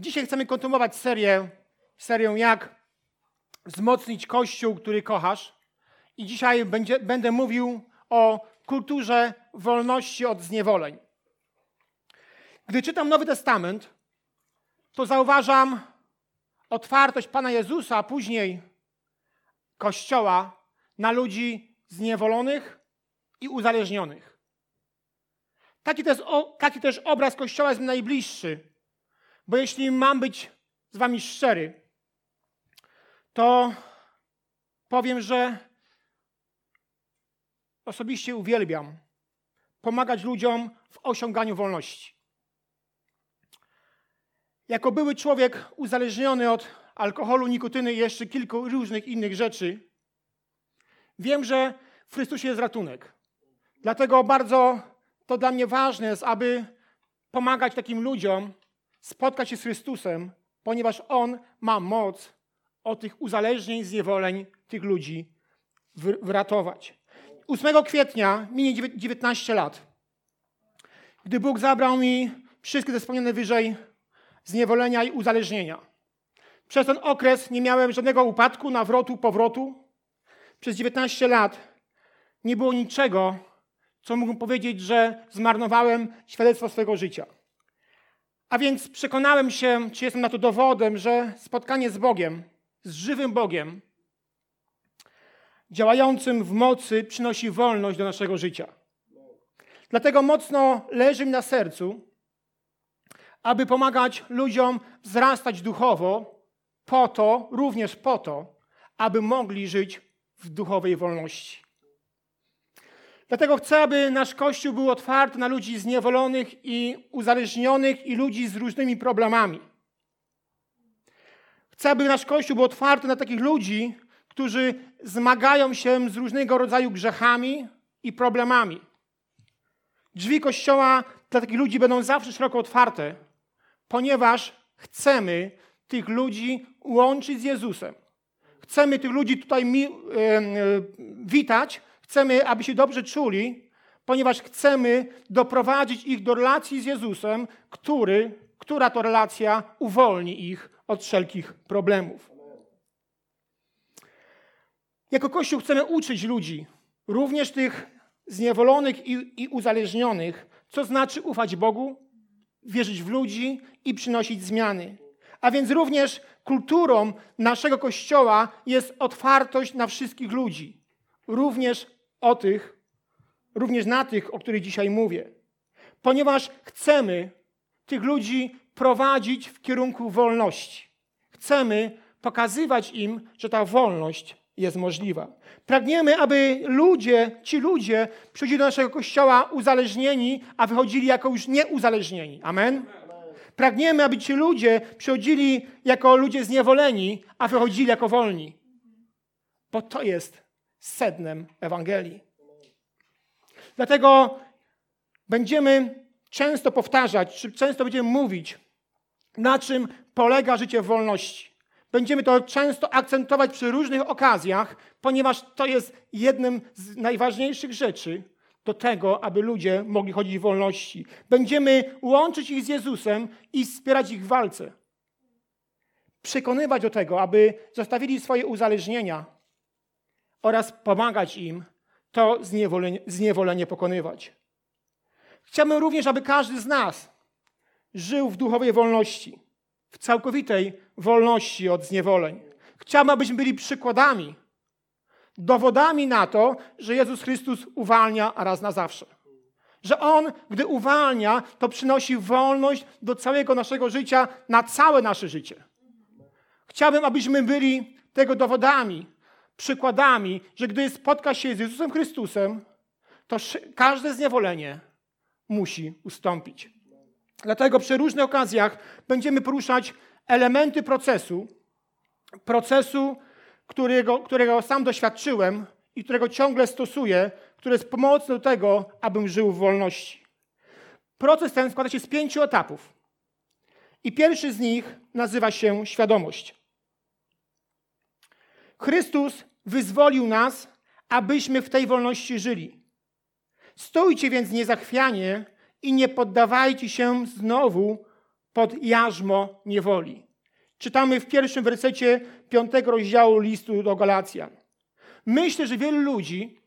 Dzisiaj chcemy kontynuować serię, serię jak wzmocnić Kościół, który kochasz. I dzisiaj będzie, będę mówił o kulturze wolności od zniewoleń. Gdy czytam Nowy Testament, to zauważam otwartość Pana Jezusa, a później Kościoła na ludzi zniewolonych i uzależnionych. Taki też, taki też obraz Kościoła jest najbliższy, bo jeśli mam być z Wami szczery, to powiem, że osobiście uwielbiam pomagać ludziom w osiąganiu wolności. Jako były człowiek uzależniony od alkoholu, nikotyny i jeszcze kilku różnych innych rzeczy, wiem, że w Chrystusie jest ratunek. Dlatego bardzo to dla mnie ważne jest, aby pomagać takim ludziom spotkać się z Chrystusem, ponieważ On ma moc od tych uzależnień, zniewoleń tych ludzi wyratować. 8 kwietnia minie 19 lat, gdy Bóg zabrał mi wszystkie te wspomniane wyżej zniewolenia i uzależnienia. Przez ten okres nie miałem żadnego upadku, nawrotu, powrotu. Przez 19 lat nie było niczego, co mógłbym powiedzieć, że zmarnowałem świadectwo swojego życia. A więc przekonałem się, czy jestem na to dowodem, że spotkanie z Bogiem, z żywym Bogiem, działającym w mocy, przynosi wolność do naszego życia. Dlatego mocno leży mi na sercu, aby pomagać ludziom wzrastać duchowo, po to, również po to, aby mogli żyć w duchowej wolności. Dlatego chcę, aby nasz Kościół był otwarty na ludzi zniewolonych i uzależnionych i ludzi z różnymi problemami. Chcę, aby nasz Kościół był otwarty na takich ludzi, którzy zmagają się z różnego rodzaju grzechami i problemami. Drzwi Kościoła dla takich ludzi będą zawsze szeroko otwarte, ponieważ chcemy tych ludzi łączyć z Jezusem. Chcemy tych ludzi tutaj mi, witać, Chcemy, aby się dobrze czuli, ponieważ chcemy doprowadzić ich do relacji z Jezusem, który, która to relacja uwolni ich od wszelkich problemów. Jako Kościół chcemy uczyć ludzi, również tych zniewolonych i, i uzależnionych, co znaczy ufać Bogu, wierzyć w ludzi i przynosić zmiany. A więc również kulturą naszego Kościoła jest otwartość na wszystkich ludzi, również o tych, również na tych, o których dzisiaj mówię. Ponieważ chcemy tych ludzi prowadzić w kierunku wolności. Chcemy pokazywać im, że ta wolność jest możliwa. Pragniemy, aby ludzie, ci ludzie przychodzili do naszego kościoła uzależnieni, a wychodzili jako już nieuzależnieni. Amen? Pragniemy, aby ci ludzie przychodzili jako ludzie zniewoleni, a wychodzili jako wolni. Bo to jest sednem Ewangelii. Dlatego będziemy często powtarzać, czy często będziemy mówić, na czym polega życie w wolności. Będziemy to często akcentować przy różnych okazjach, ponieważ to jest jednym z najważniejszych rzeczy do tego, aby ludzie mogli chodzić w wolności. Będziemy łączyć ich z Jezusem i wspierać ich w walce. Przekonywać do tego, aby zostawili swoje uzależnienia, oraz pomagać im to zniewolenie, zniewolenie pokonywać. Chciałbym również, aby każdy z nas żył w duchowej wolności, w całkowitej wolności od zniewoleń. Chciałbym, abyśmy byli przykładami, dowodami na to, że Jezus Chrystus uwalnia raz na zawsze. Że On, gdy uwalnia, to przynosi wolność do całego naszego życia, na całe nasze życie. Chciałbym, abyśmy byli tego dowodami, przykładami, że gdy spotka się z Jezusem Chrystusem, to każde zniewolenie musi ustąpić. Dlatego przy różnych okazjach będziemy poruszać elementy procesu, procesu, którego, którego sam doświadczyłem i którego ciągle stosuję, który jest pomocny do tego, abym żył w wolności. Proces ten składa się z pięciu etapów. I pierwszy z nich nazywa się świadomość. Chrystus wyzwolił nas, abyśmy w tej wolności żyli. Stójcie więc niezachwianie i nie poddawajcie się znowu pod jarzmo niewoli. Czytamy w pierwszym wersecie piątego rozdziału listu do Galacjan. Myślę, że wielu ludzi,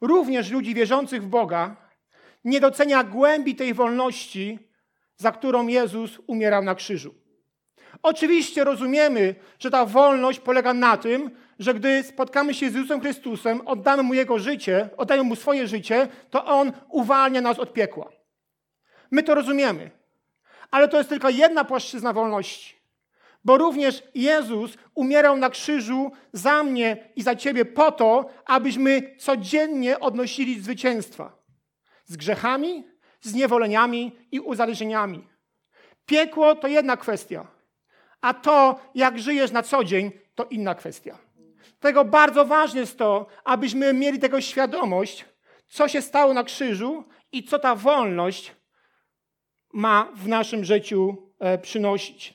również ludzi wierzących w Boga, nie docenia głębi tej wolności, za którą Jezus umierał na krzyżu. Oczywiście rozumiemy, że ta wolność polega na tym, że gdy spotkamy się z Jezusem Chrystusem, oddamy Mu Jego życie, oddamy Mu swoje życie, to On uwalnia nas od piekła. My to rozumiemy. Ale to jest tylko jedna płaszczyzna wolności. Bo również Jezus umierał na krzyżu za mnie i za ciebie po to, abyśmy codziennie odnosili zwycięstwa. Z grzechami, z niewoleniami i uzależnieniami. Piekło to jedna kwestia, a to, jak żyjesz na co dzień, to inna kwestia. Tego bardzo ważne jest to, abyśmy mieli tego świadomość, co się stało na krzyżu i co ta wolność ma w naszym życiu e, przynosić.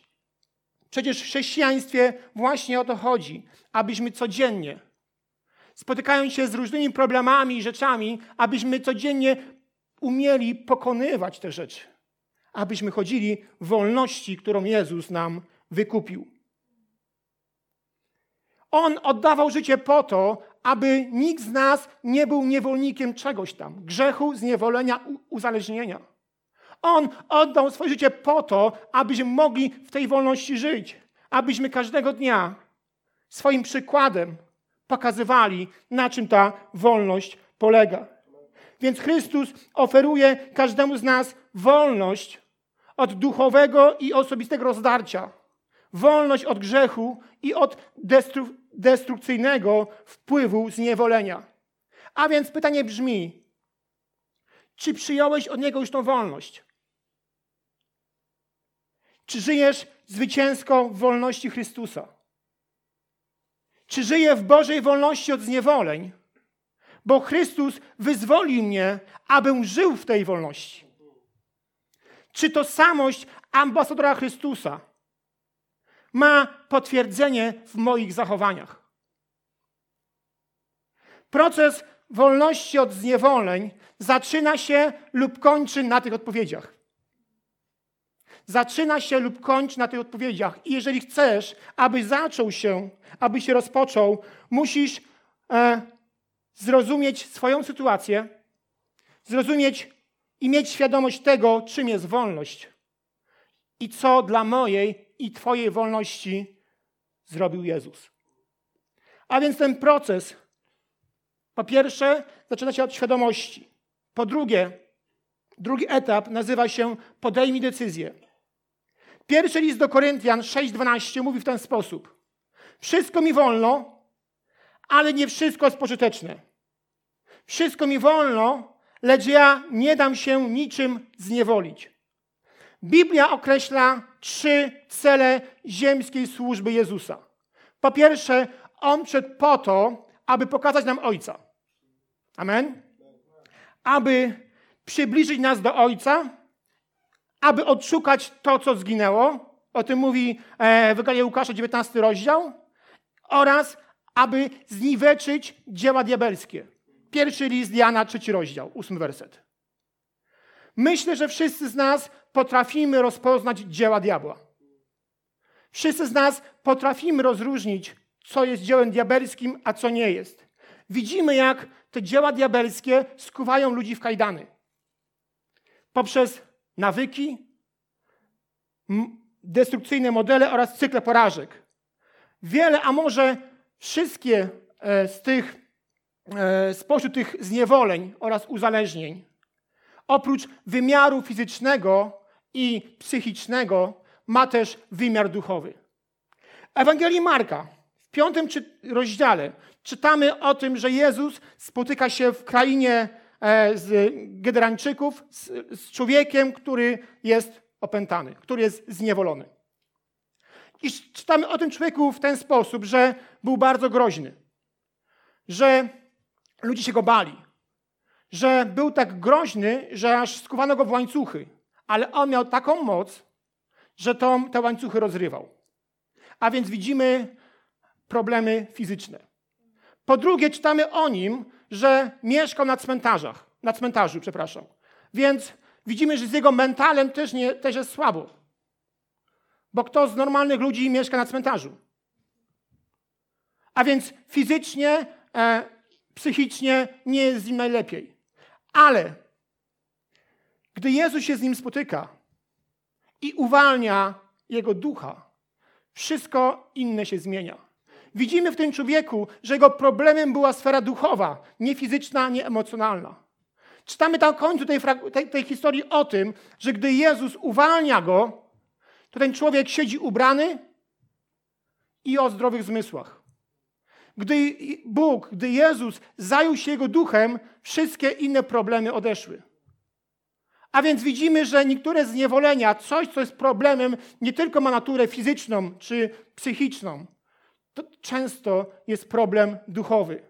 Przecież w chrześcijaństwie właśnie o to chodzi, abyśmy codziennie, spotykając się z różnymi problemami i rzeczami, abyśmy codziennie umieli pokonywać te rzeczy, abyśmy chodzili w wolności, którą Jezus nam wykupił. On oddawał życie po to, aby nikt z nas nie był niewolnikiem czegoś tam grzechu, zniewolenia, uzależnienia. On oddał swoje życie po to, abyśmy mogli w tej wolności żyć, abyśmy każdego dnia swoim przykładem pokazywali, na czym ta wolność polega. Więc Chrystus oferuje każdemu z nas wolność od duchowego i osobistego rozdarcia, wolność od grzechu i od destru destrukcyjnego wpływu zniewolenia. A więc pytanie brzmi: czy przyjąłeś od Niego już tą wolność? Czy żyjesz zwycięsko w wolności Chrystusa? Czy żyję w Bożej wolności od zniewoleń? Bo Chrystus wyzwolił mnie, abym żył w tej wolności. Czy tożsamość ambasadora Chrystusa ma potwierdzenie w moich zachowaniach? Proces wolności od zniewoleń zaczyna się lub kończy na tych odpowiedziach zaczyna się lub kończy na tych odpowiedziach. I jeżeli chcesz, aby zaczął się, aby się rozpoczął, musisz e, zrozumieć swoją sytuację, zrozumieć i mieć świadomość tego, czym jest wolność i co dla mojej i Twojej wolności zrobił Jezus. A więc ten proces, po pierwsze, zaczyna się od świadomości. Po drugie, drugi etap nazywa się podejmij decyzję. Pierwszy list do Koryntian 6:12 mówi w ten sposób: Wszystko mi wolno, ale nie wszystko jest pożyteczne. Wszystko mi wolno, lecz ja nie dam się niczym zniewolić. Biblia określa trzy cele ziemskiej służby Jezusa. Po pierwsze, On przyszedł po to, aby pokazać nam Ojca. Amen? Aby przybliżyć nas do Ojca, aby odszukać to, co zginęło. O tym mówi e, Ewangelia Łukasza, 19 rozdział. Oraz aby zniweczyć dzieła diabelskie. Pierwszy list Jana, trzeci rozdział, ósmy werset. Myślę, że wszyscy z nas potrafimy rozpoznać dzieła diabła. Wszyscy z nas potrafimy rozróżnić, co jest dziełem diabelskim, a co nie jest. Widzimy, jak te dzieła diabelskie skuwają ludzi w kajdany. Poprzez nawyki, destrukcyjne modele oraz cykle porażek. Wiele, a może wszystkie e, z tych, e, spośród tych zniewoleń oraz uzależnień, oprócz wymiaru fizycznego i psychicznego, ma też wymiar duchowy. Ewangelii Marka w piątym rozdziale czytamy o tym, że Jezus spotyka się w krainie E, z Gederańczyków, z, z człowiekiem, który jest opętany, który jest zniewolony. I czytamy o tym człowieku w ten sposób, że był bardzo groźny, że ludzie się go bali, że był tak groźny, że aż skuwano go w łańcuchy, ale on miał taką moc, że to, te łańcuchy rozrywał. A więc widzimy problemy fizyczne. Po drugie, czytamy o nim, że mieszkał na cmentarzach, na cmentarzu, przepraszam. Więc widzimy, że z jego mentalem też, nie, też jest słabo. Bo kto z normalnych ludzi mieszka na cmentarzu? A więc fizycznie, e, psychicznie nie jest z nim najlepiej. Ale gdy Jezus się z nim spotyka i uwalnia jego ducha, wszystko inne się zmienia. Widzimy w tym człowieku, że jego problemem była sfera duchowa, nie fizyczna, nie emocjonalna. Czytamy na końcu tej, tej, tej historii o tym, że gdy Jezus uwalnia go, to ten człowiek siedzi ubrany i o zdrowych zmysłach. Gdy Bóg, gdy Jezus zajął się jego duchem, wszystkie inne problemy odeszły. A więc widzimy, że niektóre zniewolenia, coś, co jest problemem, nie tylko ma naturę fizyczną czy psychiczną, to często jest problem duchowy.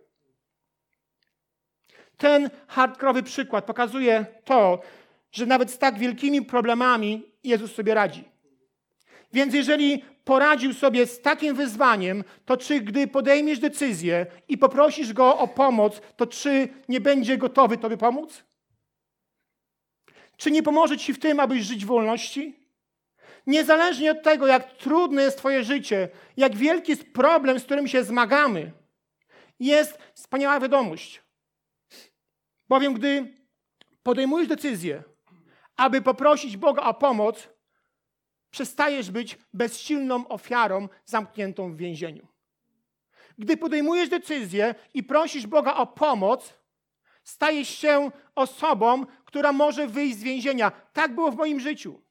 Ten hardkorowy przykład pokazuje to, że nawet z tak wielkimi problemami Jezus sobie radzi. Więc jeżeli poradził sobie z takim wyzwaniem, to czy gdy podejmiesz decyzję i poprosisz go o pomoc, to czy nie będzie gotowy tobie pomóc? Czy nie pomoże ci w tym, abyś żyć w wolności? Niezależnie od tego, jak trudne jest Twoje życie, jak wielki jest problem, z którym się zmagamy, jest wspaniała wiadomość. Bowiem, gdy podejmujesz decyzję, aby poprosić Boga o pomoc, przestajesz być bezsilną ofiarą zamkniętą w więzieniu. Gdy podejmujesz decyzję i prosisz Boga o pomoc, stajesz się osobą, która może wyjść z więzienia. Tak było w moim życiu.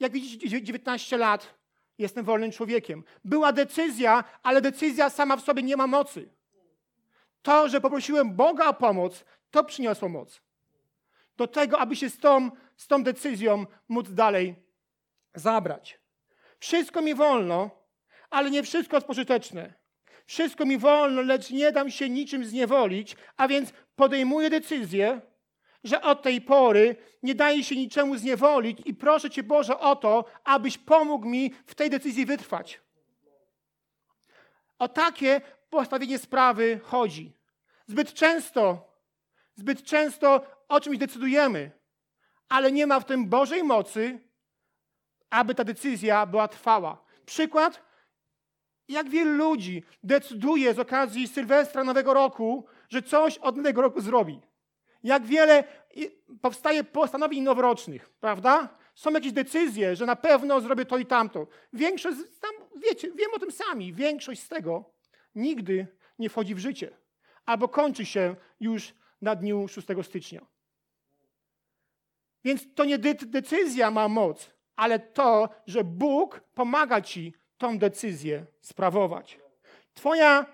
Jak widzicie, 19 lat, jestem wolnym człowiekiem. Była decyzja, ale decyzja sama w sobie nie ma mocy. To, że poprosiłem Boga o pomoc, to przyniosło moc. Do tego, aby się z tą, z tą decyzją móc dalej zabrać. Wszystko mi wolno, ale nie wszystko jest pożyteczne. Wszystko mi wolno, lecz nie dam się niczym zniewolić, a więc podejmuję decyzję, że od tej pory nie daje się niczemu zniewolić i proszę Cię Boże o to, abyś pomógł mi w tej decyzji wytrwać. O takie postawienie sprawy chodzi. Zbyt często, zbyt często o czymś decydujemy, ale nie ma w tym Bożej mocy, aby ta decyzja była trwała. Przykład, jak wielu ludzi decyduje z okazji Sylwestra Nowego Roku, że coś od Nowego Roku zrobi. Jak wiele powstaje postanowień noworocznych, prawda? Są jakieś decyzje, że na pewno zrobię to i tamto. Większość, tam, wiecie, wiem o tym sami, większość z tego nigdy nie wchodzi w życie. Albo kończy się już na dniu 6 stycznia. Więc to nie decyzja ma moc, ale to, że Bóg pomaga ci tą decyzję sprawować. Twoja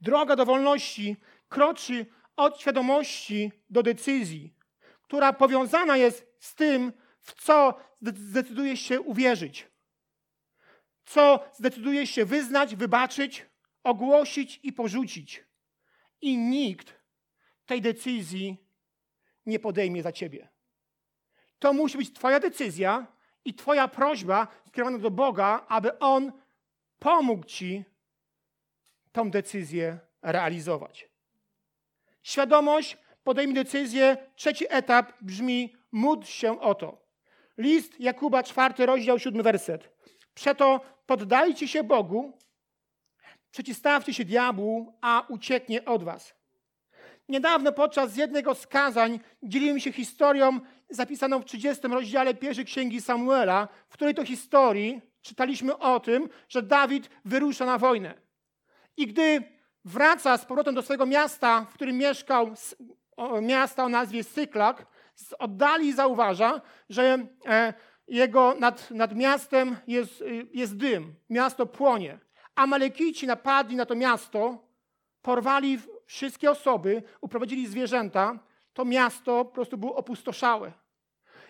droga do wolności kroczy od świadomości do decyzji, która powiązana jest z tym, w co zdecydujesz się uwierzyć, co zdecydujesz się wyznać, wybaczyć, ogłosić i porzucić. I nikt tej decyzji nie podejmie za ciebie. To musi być Twoja decyzja i Twoja prośba skierowana do Boga, aby On pomógł Ci tą decyzję realizować. Świadomość, podejmij decyzję. Trzeci etap brzmi: módl się o to. List Jakuba, czwarty rozdział, siódmy werset. Przeto poddajcie się Bogu, przeciwstawcie się diabłu, a ucieknie od was. Niedawno podczas jednego z kazań dzieliłem się historią zapisaną w 30 rozdziale pierwszej księgi Samuela, w której to historii czytaliśmy o tym, że Dawid wyrusza na wojnę. I gdy wraca z powrotem do swojego miasta, w którym mieszkał, miasta o nazwie Syklak, z oddali zauważa, że e, jego nad, nad miastem jest, jest dym, miasto płonie. Amalekici napadli na to miasto, porwali wszystkie osoby, uprowadzili zwierzęta, to miasto po prostu było opustoszałe.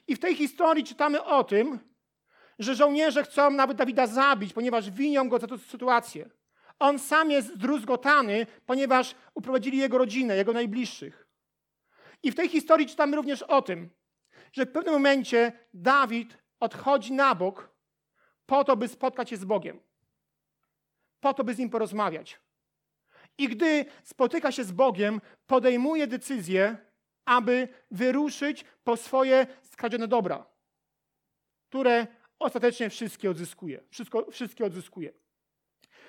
I w tej historii czytamy o tym, że żołnierze chcą nawet Dawida zabić, ponieważ winią go za tę sytuację. On sam jest zdruzgotany, ponieważ uprowadzili jego rodzinę, jego najbliższych. I w tej historii czytamy również o tym, że w pewnym momencie Dawid odchodzi na bok po to, by spotkać się z Bogiem. Po to, by z nim porozmawiać. I gdy spotyka się z Bogiem, podejmuje decyzję, aby wyruszyć po swoje skradzione dobra, które ostatecznie wszystkie odzyskuje. Wszystko, wszystkie odzyskuje.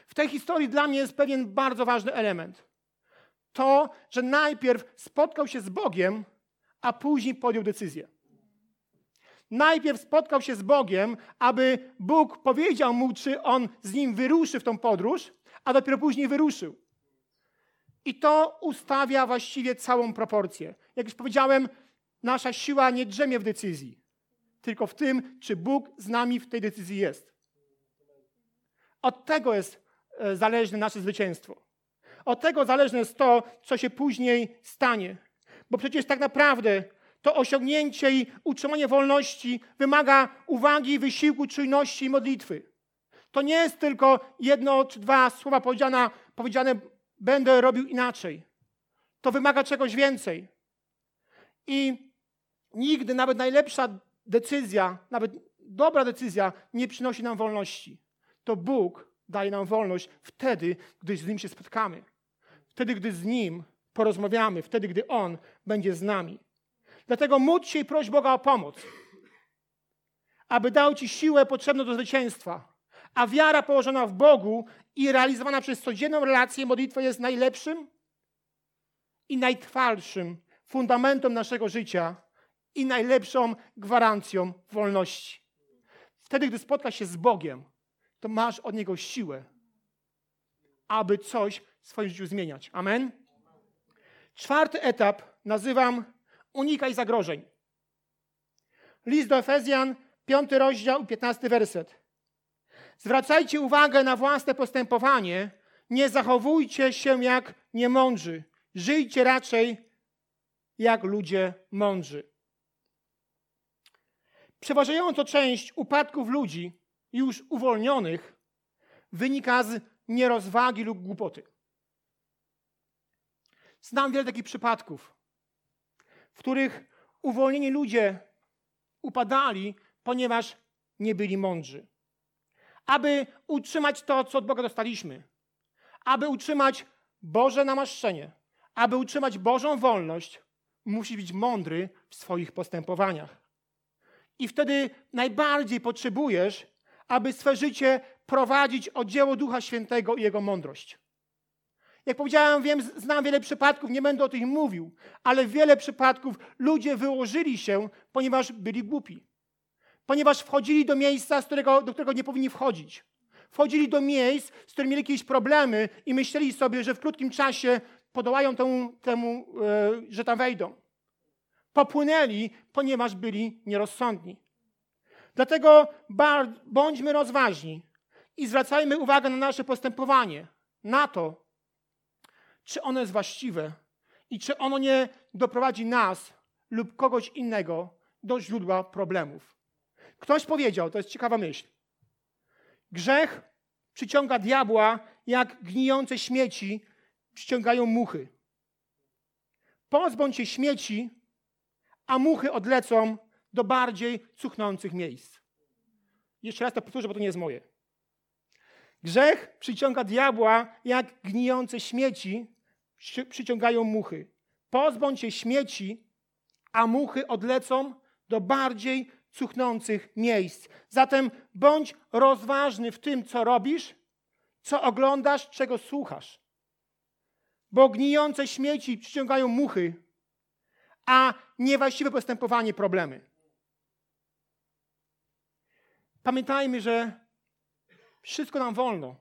W tej historii dla mnie jest pewien bardzo ważny element. To, że najpierw spotkał się z Bogiem, a później podjął decyzję. Najpierw spotkał się z Bogiem, aby Bóg powiedział mu, czy on z nim wyruszy w tą podróż, a dopiero później wyruszył. I to ustawia właściwie całą proporcję. Jak już powiedziałem, nasza siła nie drzemie w decyzji, tylko w tym, czy Bóg z nami w tej decyzji jest. Od tego jest e, zależne nasze zwycięstwo. Od tego zależne jest to, co się później stanie. Bo przecież tak naprawdę to osiągnięcie i utrzymanie wolności wymaga uwagi, wysiłku, czujności i modlitwy. To nie jest tylko jedno czy dwa słowa powiedziane, powiedziane będę robił inaczej. To wymaga czegoś więcej. I nigdy nawet najlepsza decyzja, nawet dobra decyzja nie przynosi nam wolności. To Bóg daje nam wolność wtedy, gdy z Nim się spotkamy. Wtedy, gdy z Nim porozmawiamy, wtedy, gdy On będzie z nami. Dlatego módl się i proś Boga o pomoc, aby dał Ci siłę potrzebną do zwycięstwa. A wiara położona w Bogu i realizowana przez codzienną relację modlitwę jest najlepszym i najtrwalszym fundamentem naszego życia i najlepszą gwarancją wolności. Wtedy, gdy spotkasz się z Bogiem, to masz od Niego siłę, aby coś w swoim życiu zmieniać. Amen? Czwarty etap nazywam unikaj zagrożeń. List do Efezjan, piąty rozdział, piętnasty werset. Zwracajcie uwagę na własne postępowanie, nie zachowujcie się jak niemądrzy. Żyjcie raczej jak ludzie mądrzy. Przeważająca część upadków ludzi już uwolnionych wynika z nierozwagi lub głupoty. Znam wiele takich przypadków, w których uwolnieni ludzie upadali, ponieważ nie byli mądrzy. Aby utrzymać to, co od Boga dostaliśmy, aby utrzymać Boże namaszczenie, aby utrzymać Bożą wolność, musi być mądry w swoich postępowaniach. I wtedy najbardziej potrzebujesz, aby swe życie prowadzić o dzieło Ducha Świętego i Jego mądrość. Jak powiedziałem, wiem, znam wiele przypadków, nie będę o tym mówił, ale wiele przypadków ludzie wyłożyli się, ponieważ byli głupi. Ponieważ wchodzili do miejsca, z którego, do którego nie powinni wchodzić. Wchodzili do miejsc, z którymi mieli jakieś problemy i myśleli sobie, że w krótkim czasie podołają temu, temu e, że tam wejdą. Popłynęli, ponieważ byli nierozsądni. Dlatego bądźmy rozważni i zwracajmy uwagę na nasze postępowanie, na to, czy ono jest właściwe i czy ono nie doprowadzi nas lub kogoś innego do źródła problemów. Ktoś powiedział, to jest ciekawa myśl, grzech przyciąga diabła, jak gnijące śmieci przyciągają muchy. Pozbądź się śmieci, a muchy odlecą do bardziej cuchnących miejsc. Jeszcze raz to powtórzę, bo to nie jest moje. Grzech przyciąga diabła, jak gnijące śmieci przyciągają muchy. Pozbądź się śmieci, a muchy odlecą do bardziej cuchnących miejsc. Zatem bądź rozważny w tym, co robisz, co oglądasz, czego słuchasz. Bo gnijące śmieci przyciągają muchy, a niewłaściwe postępowanie problemy. Pamiętajmy, że wszystko nam wolno,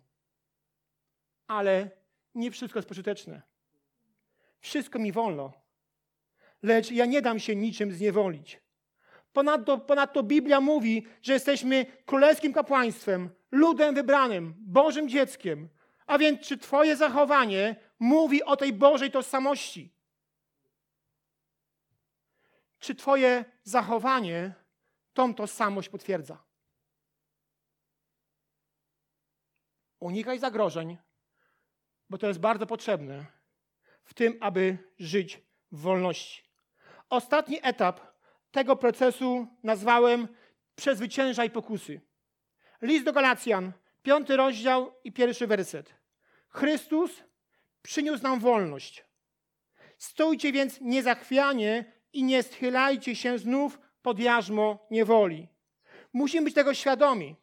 ale nie wszystko jest pożyteczne. Wszystko mi wolno, lecz ja nie dam się niczym zniewolić. Ponadto, ponadto Biblia mówi, że jesteśmy królewskim kapłaństwem, ludem wybranym, Bożym dzieckiem. A więc czy Twoje zachowanie mówi o tej Bożej tożsamości? Czy Twoje zachowanie tą tożsamość potwierdza? Unikaj zagrożeń, bo to jest bardzo potrzebne w tym, aby żyć w wolności. Ostatni etap tego procesu nazwałem przezwyciężaj pokusy. List do Galacjan, piąty rozdział i pierwszy werset. Chrystus przyniósł nam wolność. Stójcie więc niezachwianie i nie schylajcie się znów pod jarzmo niewoli. musimy być tego świadomi,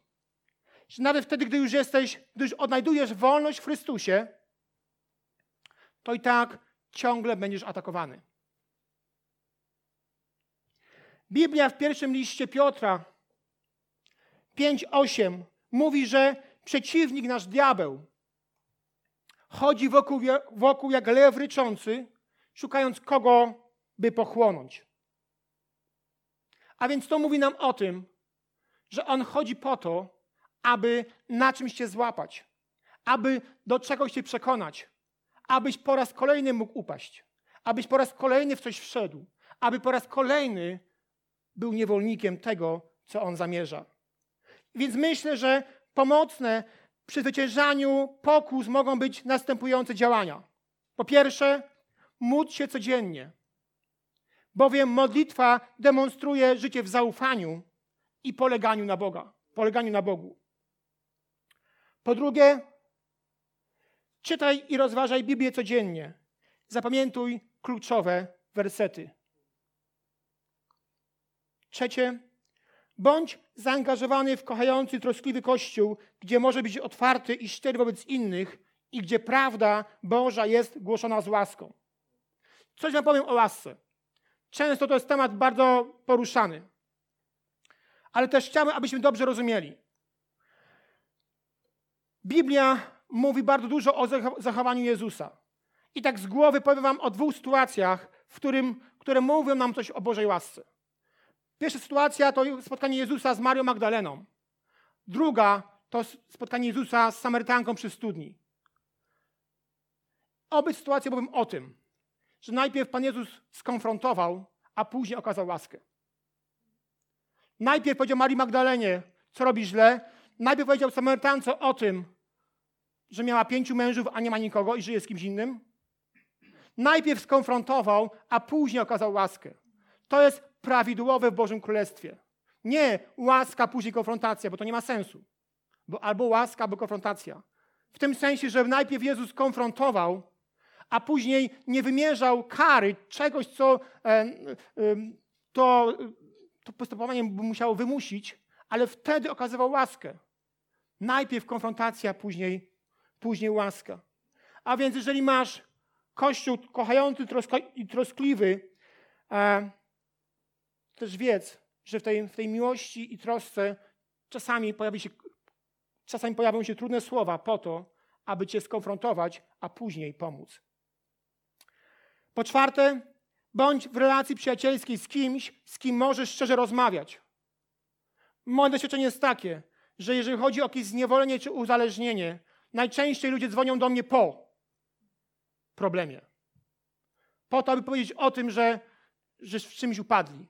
że nawet wtedy, gdy już jesteś, gdy już odnajdujesz wolność w Chrystusie, to i tak ciągle będziesz atakowany. Biblia w pierwszym liście Piotra 5:8 mówi, że przeciwnik nasz diabeł chodzi wokół, wokół jak lew ryczący, szukając kogo by pochłonąć. A więc to mówi nam o tym, że on chodzi po to, aby na czymś cię złapać, aby do czegoś cię przekonać, abyś po raz kolejny mógł upaść, abyś po raz kolejny w coś wszedł, aby po raz kolejny był niewolnikiem tego, co on zamierza. Więc myślę, że pomocne przy zwyciężaniu pokus mogą być następujące działania. Po pierwsze, módl się codziennie, bowiem modlitwa demonstruje życie w zaufaniu i poleganiu na Boga, poleganiu na Bogu. Po drugie, czytaj i rozważaj Biblię codziennie. Zapamiętuj kluczowe wersety. Trzecie, bądź zaangażowany w kochający, troskliwy Kościół, gdzie może być otwarty i szczery wobec innych i gdzie prawda Boża jest głoszona z łaską. Coś wam powiem o łasce. Często to jest temat bardzo poruszany. Ale też chciałbym, abyśmy dobrze rozumieli. Biblia mówi bardzo dużo o zachowaniu Jezusa. I tak z głowy powiem wam o dwóch sytuacjach, w którym, które mówią nam coś o Bożej łasce. Pierwsza sytuacja to spotkanie Jezusa z Marią Magdaleną. Druga to spotkanie Jezusa z Samarytanką przy studni. Obie sytuacje mówią o tym, że najpierw Pan Jezus skonfrontował, a później okazał łaskę. Najpierw powiedział Marii Magdalenie, co robi źle. Najpierw powiedział Samarytance o tym, że miała pięciu mężów, a nie ma nikogo i żyje z kimś innym. Najpierw skonfrontował, a później okazał łaskę. To jest prawidłowe w Bożym Królestwie. Nie łaska, później konfrontacja, bo to nie ma sensu. Bo albo łaska, albo konfrontacja. W tym sensie, że najpierw Jezus konfrontował, a później nie wymierzał kary, czegoś, co e, e, to, to postępowanie musiało wymusić, ale wtedy okazywał łaskę. Najpierw konfrontacja, później, później łaska. A więc jeżeli masz Kościół kochający i troskliwy, e, też wiedz, że w tej, w tej miłości i trosce czasami, pojawi się, czasami pojawią się trudne słowa po to, aby cię skonfrontować, a później pomóc. Po czwarte, bądź w relacji przyjacielskiej z kimś, z kim możesz szczerze rozmawiać. Moje doświadczenie jest takie, że jeżeli chodzi o jakieś zniewolenie czy uzależnienie, najczęściej ludzie dzwonią do mnie po problemie. Po to, aby powiedzieć o tym, że, że w czymś upadli.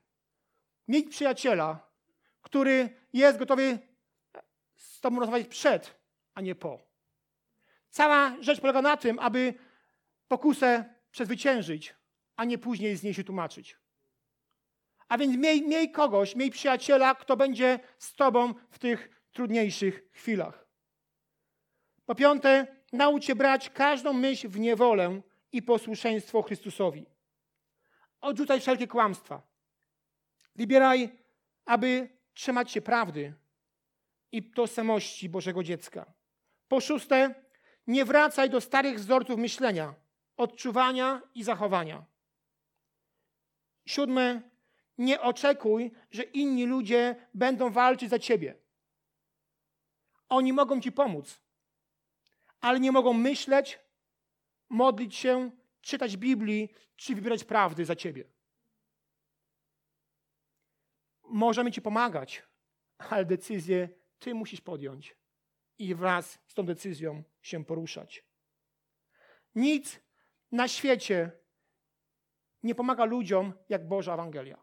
Mieć przyjaciela, który jest gotowy z tobą rozmawiać przed, a nie po. Cała rzecz polega na tym, aby pokusę przezwyciężyć, a nie później z niej się tłumaczyć. A więc miej, miej kogoś, miej przyjaciela, kto będzie z tobą w tych trudniejszych chwilach. Po piąte, naucz się brać każdą myśl w niewolę i posłuszeństwo Chrystusowi. Odrzucaj wszelkie kłamstwa. Wybieraj, aby trzymać się prawdy i tożsamości Bożego dziecka. Po szóste, nie wracaj do starych wzorców myślenia, odczuwania i zachowania. Siódme, nie oczekuj, że inni ludzie będą walczyć za ciebie. Oni mogą ci pomóc, ale nie mogą myśleć, modlić się, czytać Biblii czy wybierać prawdy za ciebie możemy Ci pomagać, ale decyzję Ty musisz podjąć i wraz z tą decyzją się poruszać. Nic na świecie nie pomaga ludziom jak Boża Ewangelia.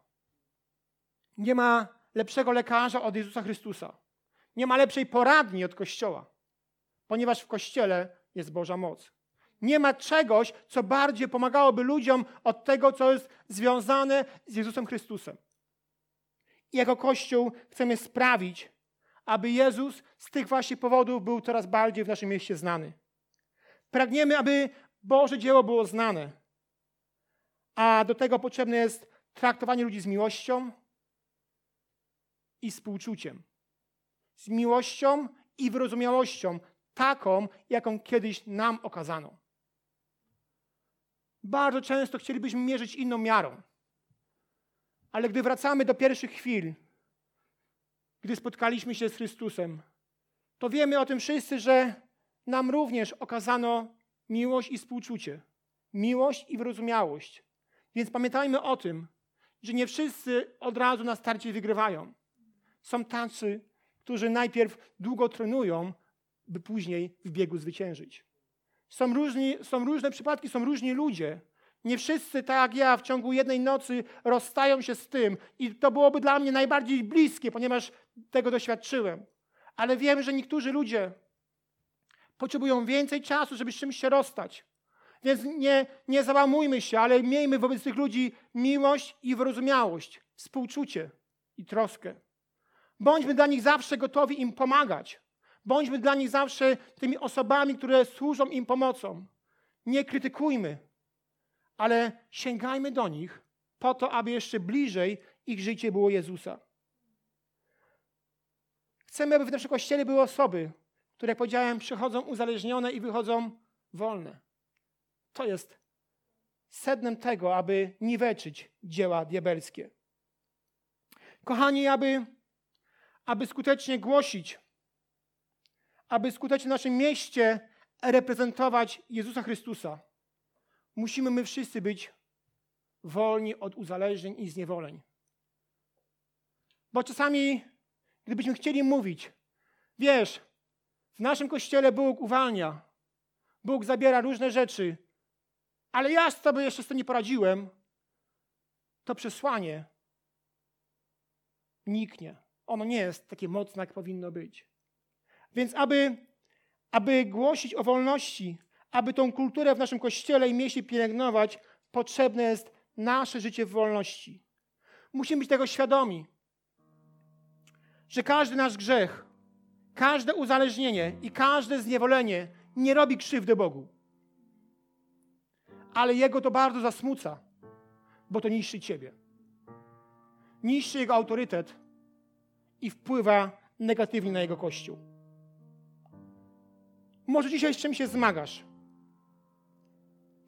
Nie ma lepszego lekarza od Jezusa Chrystusa. Nie ma lepszej poradni od Kościoła, ponieważ w Kościele jest Boża moc. Nie ma czegoś, co bardziej pomagałoby ludziom od tego, co jest związane z Jezusem Chrystusem. I jako Kościół chcemy sprawić, aby Jezus z tych właśnie powodów był coraz bardziej w naszym mieście znany. Pragniemy, aby Boże dzieło było znane, a do tego potrzebne jest traktowanie ludzi z miłością, i współczuciem. Z miłością i wyrozumiałością, taką, jaką kiedyś nam okazano. Bardzo często chcielibyśmy mierzyć inną miarą. Ale gdy wracamy do pierwszych chwil, gdy spotkaliśmy się z Chrystusem, to wiemy o tym wszyscy, że nam również okazano miłość i współczucie, miłość i wyrozumiałość. Więc pamiętajmy o tym, że nie wszyscy od razu na starcie wygrywają. Są tacy, którzy najpierw długo trenują, by później w biegu zwyciężyć. Są, różni, są różne przypadki, są różni ludzie. Nie wszyscy, tak jak ja, w ciągu jednej nocy rozstają się z tym. I to byłoby dla mnie najbardziej bliskie, ponieważ tego doświadczyłem. Ale wiem, że niektórzy ludzie potrzebują więcej czasu, żeby z czymś się rozstać. Więc nie, nie załamujmy się, ale miejmy wobec tych ludzi miłość i wyrozumiałość, współczucie i troskę. Bądźmy dla nich zawsze gotowi im pomagać. Bądźmy dla nich zawsze tymi osobami, które służą im pomocą. Nie krytykujmy, ale sięgajmy do nich po to, aby jeszcze bliżej ich życie było Jezusa. Chcemy, aby w naszym kościele były osoby, które, jak powiedziałem, przychodzą uzależnione i wychodzą wolne. To jest sednem tego, aby niweczyć dzieła diabelskie. Kochani, aby, aby skutecznie głosić, aby skutecznie w naszym mieście reprezentować Jezusa Chrystusa, musimy my wszyscy być wolni od uzależnień i zniewoleń. Bo czasami, gdybyśmy chcieli mówić, wiesz, w naszym kościele Bóg uwalnia, Bóg zabiera różne rzeczy, ale ja sobie jeszcze z tym nie poradziłem, to przesłanie niknie. Ono nie jest takie mocne, jak powinno być. Więc aby, aby głosić o wolności, aby tą kulturę w naszym kościele i mieście pielęgnować, potrzebne jest nasze życie w wolności. Musimy być tego świadomi, że każdy nasz grzech, każde uzależnienie i każde zniewolenie nie robi krzywdy Bogu. Ale Jego to bardzo zasmuca, bo to niszczy Ciebie. Niszczy Jego autorytet i wpływa negatywnie na Jego Kościół. Może dzisiaj z czym się zmagasz?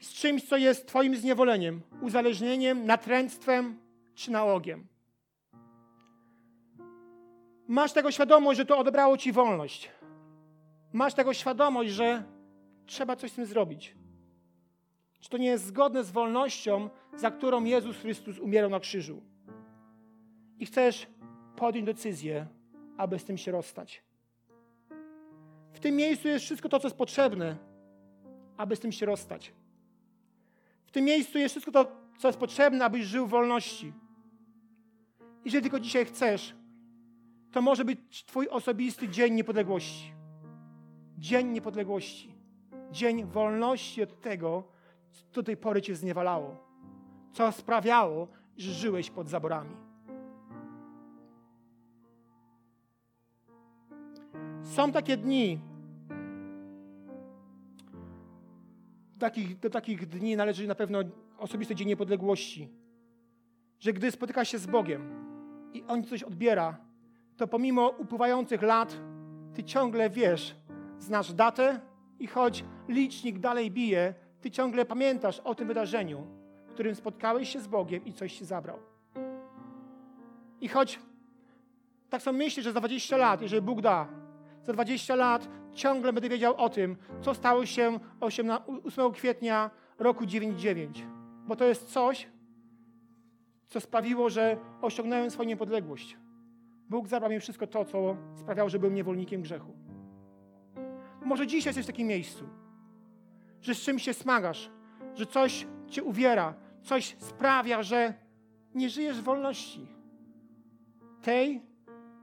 Z czymś, co jest Twoim zniewoleniem, uzależnieniem, natręctwem czy nałogiem. Masz tego świadomość, że to odebrało Ci wolność. Masz tego świadomość, że trzeba coś z tym zrobić. Czy to nie jest zgodne z wolnością, za którą Jezus Chrystus umierał na krzyżu? I chcesz podjąć decyzję, aby z tym się rozstać. W tym miejscu jest wszystko to, co jest potrzebne, aby z tym się rozstać. W tym miejscu jest wszystko to, co jest potrzebne, abyś żył w wolności. Jeżeli tylko dzisiaj chcesz, to może być Twój osobisty dzień niepodległości. Dzień niepodległości. Dzień wolności od tego, co do tej pory Cię zniewalało. Co sprawiało, że żyłeś pod zaborami. Są takie dni, takich, do takich dni należy na pewno osobisty Dzień Niepodległości. Że gdy spotyka się z Bogiem i On coś odbiera, to pomimo upływających lat, Ty ciągle wiesz, znasz datę i choć licznik dalej bije, Ty ciągle pamiętasz o tym wydarzeniu, w którym spotkałeś się z Bogiem i coś Ci zabrał. I choć tak samo myślisz, że za 20 lat, jeżeli Bóg da, za 20 lat ciągle będę wiedział o tym, co stało się 8 kwietnia roku 99. Bo to jest coś, co sprawiło, że osiągnąłem swoją niepodległość. Bóg zabrał mi wszystko to, co sprawiało, że byłem niewolnikiem grzechu. Może dzisiaj jesteś w takim miejscu, że z czymś się smagasz, że coś cię uwiera, coś sprawia, że nie żyjesz w wolności. Tej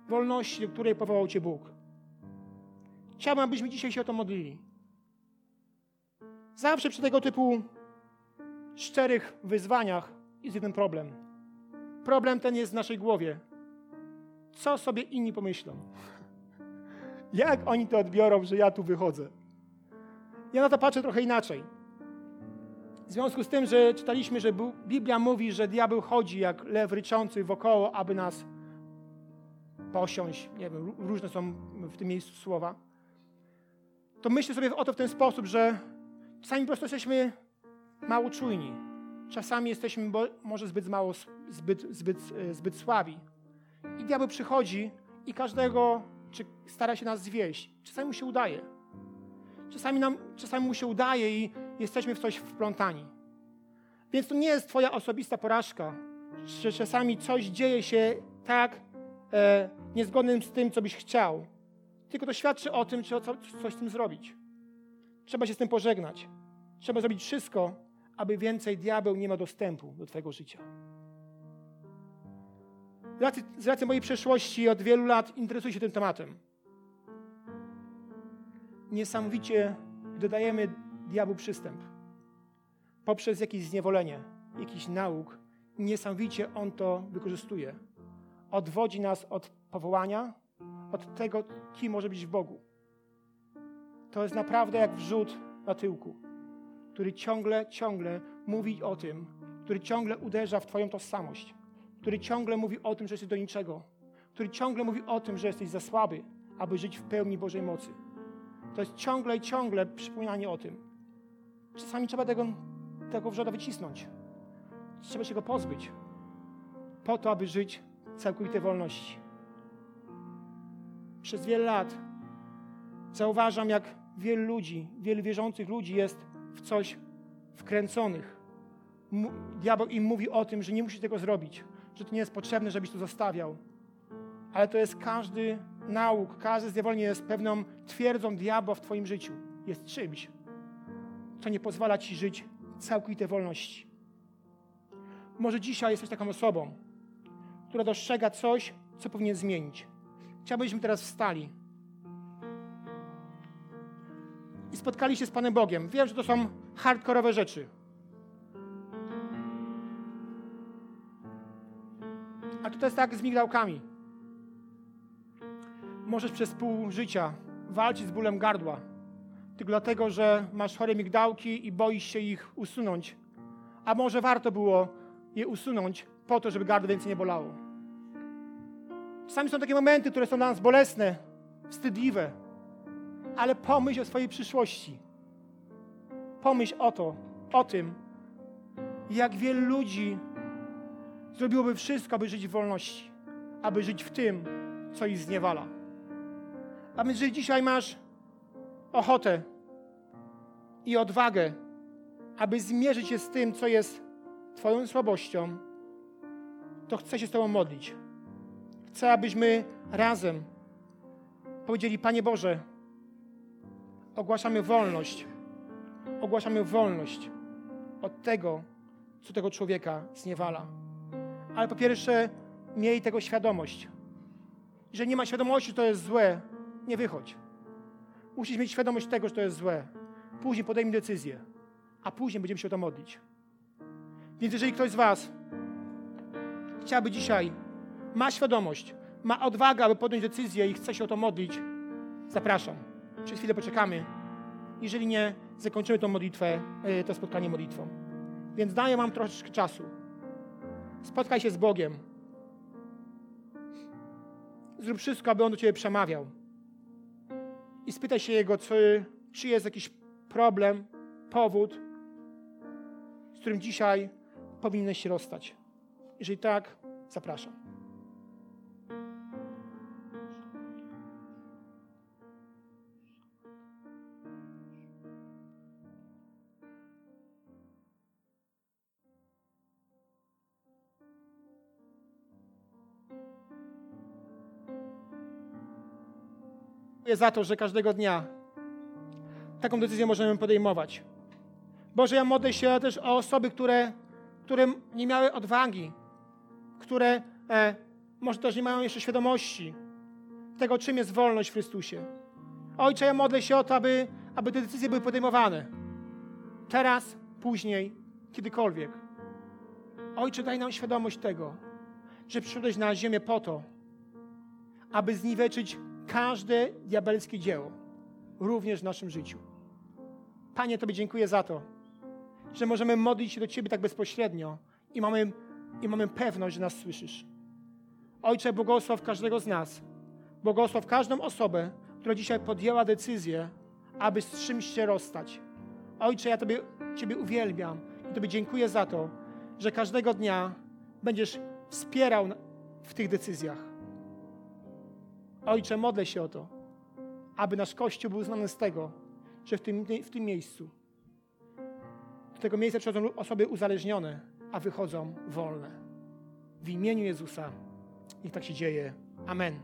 wolności, do której powołał cię Bóg. Chciałbym, abyśmy dzisiaj się o to modlili. Zawsze przy tego typu szczerych wyzwaniach jest jeden problem. Problem ten jest w naszej głowie. Co sobie inni pomyślą? Jak oni to odbiorą, że ja tu wychodzę? Ja na to patrzę trochę inaczej. W związku z tym, że czytaliśmy, że Biblia mówi, że diabeł chodzi jak lew ryczący wokoło, aby nas posiąść, nie wiem, różne są w tym miejscu słowa, to myślę sobie o to w ten sposób, że czasami po prostu jesteśmy mało czujni. Czasami jesteśmy może zbyt mało, zbyt, zbyt, e, zbyt słabi. I diabeł przychodzi i każdego czy stara się nas zwieść. Czasami mu się udaje. Czasami, nam, czasami mu się udaje i jesteśmy w coś wplątani. Więc to nie jest Twoja osobista porażka, że czasami coś dzieje się tak e, niezgodnym z tym, co byś chciał. Tylko to świadczy o tym, co, coś z tym zrobić. Trzeba się z tym pożegnać. Trzeba zrobić wszystko, aby więcej diabeł nie miał dostępu do Twojego życia. Z racji, z racji mojej przeszłości od wielu lat interesuję się tym tematem. Niesamowicie dodajemy diabłu przystęp. Poprzez jakieś zniewolenie, jakiś nauk, niesamowicie on to wykorzystuje. Odwodzi nas od powołania, od tego, kim może być w Bogu. To jest naprawdę jak wrzut na tyłku, który ciągle, ciągle mówi o tym, który ciągle uderza w Twoją tożsamość, który ciągle mówi o tym, że jesteś do niczego, który ciągle mówi o tym, że jesteś za słaby, aby żyć w pełni Bożej mocy. To jest ciągle i ciągle przypominanie o tym. Czasami trzeba tego, tego wrzoda wycisnąć. Trzeba się go pozbyć. Po to, aby żyć w całkowitej wolności. Przez wiele lat zauważam, jak wielu ludzi, wielu wierzących ludzi jest w coś wkręconych. Diabeł im mówi o tym, że nie musi tego zrobić, że to nie jest potrzebne, żebyś to zostawiał. Ale to jest każdy nauk, każde zniewolenie jest pewną twierdzą diabła w Twoim życiu. Jest czymś, co nie pozwala Ci żyć całkowitej wolności. Może dzisiaj jesteś taką osobą, która dostrzega coś, co powinien zmienić. Chciałbyśmy teraz wstali i spotkali się z Panem Bogiem. Wiem, że to są hardkorowe rzeczy. A to jest tak z migdałkami. Możesz przez pół życia walczyć z bólem gardła, tylko dlatego, że masz chore migdałki i boisz się ich usunąć. A może warto było je usunąć po to, żeby gardło więcej nie bolało. Czasami są takie momenty, które są dla nas bolesne, wstydliwe, ale pomyśl o swojej przyszłości. Pomyśl o to, o tym, jak wielu ludzi zrobiłoby wszystko, aby żyć w wolności, aby żyć w tym, co ich zniewala. A więc, jeżeli dzisiaj masz ochotę i odwagę, aby zmierzyć się z tym, co jest Twoją słabością, to chcę się z Tobą modlić. Chcę, abyśmy razem powiedzieli: Panie Boże, ogłaszamy wolność. Ogłaszamy wolność od tego, co tego człowieka zniewala. Ale po pierwsze, miej tego świadomość. Że nie ma świadomości, że to jest złe, nie wychodź. Musisz mieć świadomość tego, że to jest złe. Później podejmij decyzję, a później będziemy się o to modlić. Więc jeżeli ktoś z Was chciałby dzisiaj, ma świadomość, ma odwagę, aby podjąć decyzję i chce się o to modlić, zapraszam. Przez chwilę poczekamy. Jeżeli nie, zakończymy tą modlitwę, e, to spotkanie modlitwą. Więc daję Wam troszeczkę czasu. Spotkaj się z Bogiem. Zrób wszystko, aby On do Ciebie przemawiał. I spytaj się Jego, czy, czy jest jakiś problem, powód, z którym dzisiaj powinieneś się rozstać. Jeżeli tak, zapraszam. Za to, że każdego dnia taką decyzję możemy podejmować. Boże, ja modlę się też o osoby, które, które nie miały odwagi, które e, może też nie mają jeszcze świadomości tego, czym jest wolność w Chrystusie. Ojcze, ja modlę się o to, aby, aby te decyzje były podejmowane. Teraz, później, kiedykolwiek. Ojcze, daj nam świadomość tego, że przyszedłeś na ziemię po to, aby zniweczyć każde diabelskie dzieło, również w naszym życiu. Panie, Tobie dziękuję za to, że możemy modlić się do Ciebie tak bezpośrednio i mamy, i mamy pewność, że nas słyszysz. Ojcze, błogosław każdego z nas. Błogosław każdą osobę, która dzisiaj podjęła decyzję, aby z czymś się rozstać. Ojcze, ja Tobie, Ciebie uwielbiam i Tobie dziękuję za to, że każdego dnia będziesz wspierał w tych decyzjach. Ojcze, modlę się o to, aby nasz Kościół był znany z tego, że w tym, w tym miejscu, do tego miejsca przychodzą osoby uzależnione, a wychodzą wolne. W imieniu Jezusa. Niech tak się dzieje. Amen.